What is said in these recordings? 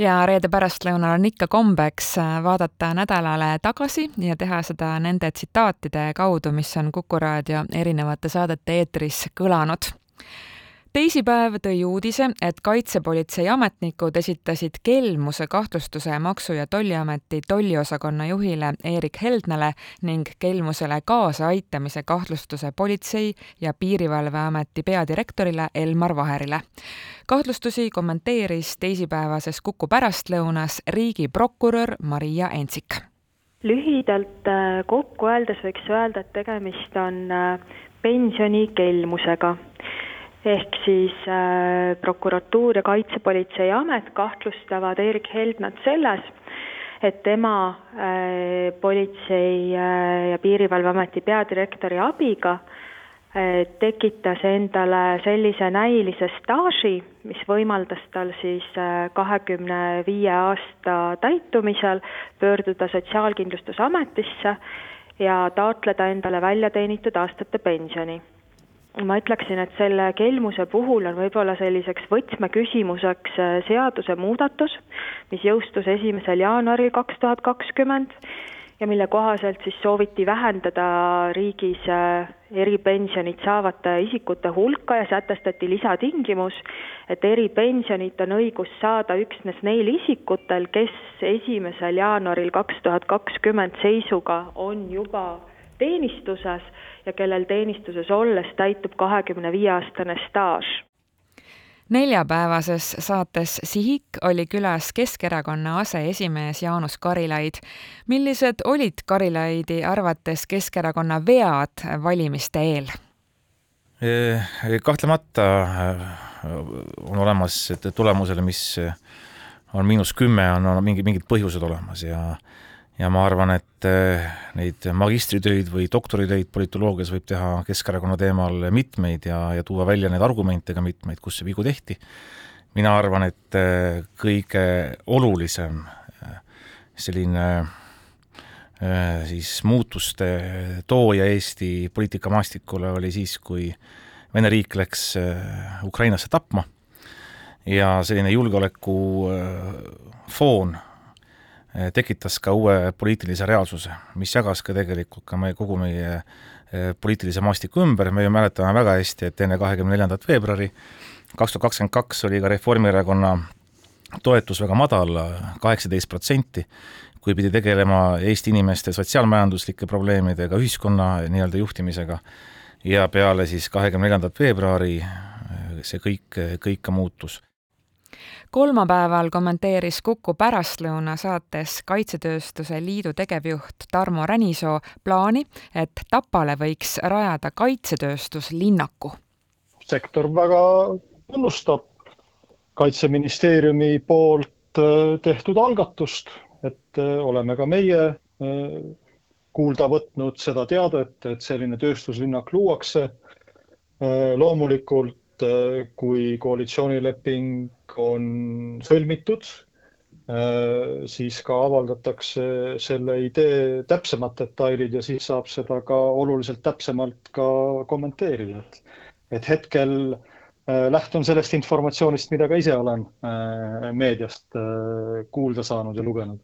ja reede pärastlõunal on ikka kombeks äh, vaadata nädalale tagasi ja teha seda nende tsitaatide kaudu, mis on Kuku raadio erinevate saadete eetris kõlanud teisipäev tõi uudise, et kaitsepolitsei ametnikud esitasid kelmuse kahtlustuse Maksu- ja Tolliameti tolliosakonna juhile Erik Heldnale ning kelmusele kaasaaitamise kahtlustuse Politsei- ja Piirivalveameti peadirektorile Elmar Vaherile. kahtlustusi kommenteeris teisipäevases Kuku pärastlõunas riigiprokurör Maria Entsik lühidalt äh, kokku öeldes võiks öelda, et tegemist on äh, pensionikelmusega ehk siis äh, prokuratuur ja Kaitsepolitseiamet kahtlustavad Erik Heldnat selles, et tema äh, Politsei- äh, ja Piirivalveameti peadirektori abiga äh, tekitas endale sellise näilise staaži, mis võimaldas tal siis äh, kahekümne viie aasta täitumisel pöörduda Sotsiaalkindlustusametisse ja taotleda endale väljateenitud aastate pensioni ma ütleksin, et selle kelmuse puhul on võib-olla selliseks võtmeküsimuseks äh, seadusemuudatus, mis jõustus esimesel jaanuaril kaks tuhat kakskümmend ja mille kohaselt siis sooviti vähendada riigis äh, eripensionit saavate isikute hulka ja sätestati lisatingimus, et eripensionit on õigus saada üksnes neil isikutel, kes esimesel jaanuaril kaks tuhat kakskümmend seisuga on juba teenistuses ja kellel teenistuses olles täitub kahekümne viie aastane staaž neljapäevases saates Sihik oli külas Keskerakonna aseesimees Jaanus Karilaid. millised olid Karilaidi arvates Keskerakonna vead valimiste eel? kahtlemata äh, on olemas, et tulemusele, mis on miinus kümme, on, on mingi, mingid põhjused olemas ja ja ma arvan, et eh, neid magistritöid või doktoritöid politoloogias võib teha Keskerakonna teemal mitmeid ja, ja tuua välja neid argumente ka mitmeid, kus see vigu tehti. mina arvan, et eh, kõige olulisem eh, selline siis muutuste tooja Eesti poliitikamaastikule oli siis, kui Vene riik läks Ukrainasse tapma ja selline julgeolekufoon Eh, tekitas ka uue poliitilise reaalsuse, mis jagas ka tegelikult ka meie, kogu meie eh, poliitilise maastiku ümber, me ju mäletame väga hästi, et enne kahekümne neljandat veebruari kaks tuhat kakskümmend kaks oli ka Reformierakonna toetus väga madal, kaheksateist protsenti, kui pidi tegelema Eesti inimeste sotsiaalmajanduslike probleemidega, ühiskonna nii-öelda juhtimisega. Ja peale siis kahekümne neljandat veebruari eh, see kõik, kõik ka muutus kolmapäeval kommenteeris Kuku pärastlõuna saates Kaitsetööstuse Liidu tegevjuht Tarmo Ränisoo plaani, et Tapale võiks rajada kaitsetööstuslinnaku. sektor väga tunnustab Kaitseministeeriumi poolt äh, tehtud algatust, et äh, oleme ka meie äh, kuulda võtnud seda teadet, et selline tööstuslinnak luuakse. loomulikult kui koalitsioonileping on sõlmitud, äh, siis ka avaldatakse selle idee täpsemad detailid ja siis saab seda ka oluliselt täpsemalt ka kommenteerida, et, et hetkel äh, lähtun sellest informatsioonist, mida ka ise olen äh, meediast kuulda saanud ja lugenud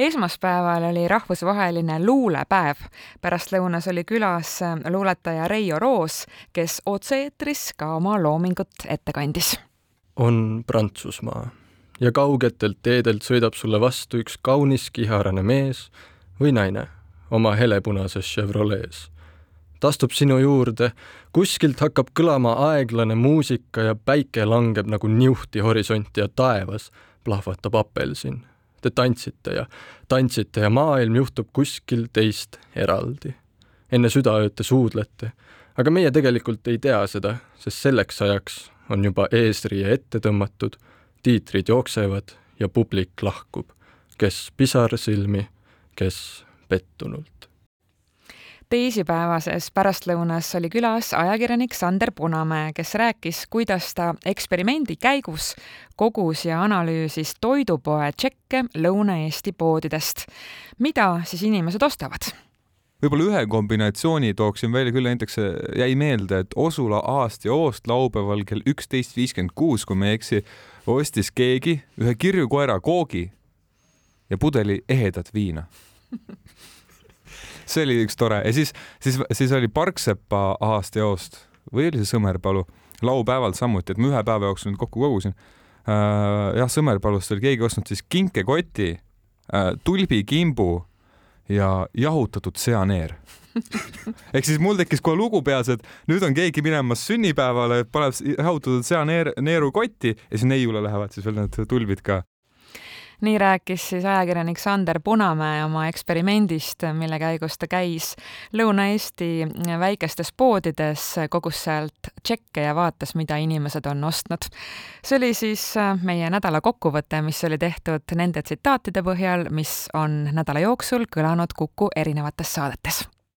esmaspäeval oli rahvusvaheline luulepäev. pärastlõunas oli külas luuletaja Reijo Roos, kes otse-eetris ka oma loomingut ette kandis on Prantsusmaa ja kaugetelt teedelt sõidab sulle vastu üks kaunis kiharane mees või naine oma helepunases Chevrolets. ta astub sinu juurde, kuskilt hakkab kõlama aeglane muusika ja päike langeb nagu niuhti horisonti ja taevas plahvatab apelsin. Te tantsite ja tantsite ja maailm juhtub kuskil teist eraldi. enne südaööd te suudlete, aga meie tegelikult ei tea seda, sest selleks ajaks on juba eesriie ette tõmmatud, tiitrid jooksevad ja publik lahkub, kes pisarsilmi, kes pettunult. Teisipäevases pärastlõunas oli külas ajakirjanik Sander Punamäe, kes rääkis, kuidas ta eksperimendi käigus kogus ja analüüsis toidupoe tšekke Lõuna-Eesti poodidest. mida siis inimesed ostavad võib-olla ühe kombinatsiooni tooksin välja küll, näiteks jäi meelde, et Osula aast ja oost laupäeval kell üksteist viiskümmend kuus, kui ma ei eksi, ostis keegi ühe kirju koera koogi ja pudeli ehedat viina see oli üks tore. Ja siis, siis, siis oli Parksepa aasta joost või oli see Sõmerpalu? Laupäeval samuti, et ma ühe päeva jooksul nüüd kokku kogusin. Äh,. jah, Sõmerpalust oli keegi ostnud siis kinkekoti äh,, tulbikimbu ja jahutatud seaneer. Ehk siis mul tekkis kohe lugu peas, et nüüd on keegi minemas sünnipäevale, paneb jahutatud seaneer, neeru kotti ja siis neiule lähevad siis veel need tulbid ka nii rääkis siis ajakirjanik Sander Punamäe oma eksperimendist, mille käigus ta käis Lõuna-Eesti väikestes poodides, kogus sealt tšekke ja vaatas, mida inimesed on ostnud. see oli siis meie nädala kokkuvõte, mis oli tehtud nende tsitaatide põhjal, mis on nädala jooksul kõlanud Kuku erinevates saadetes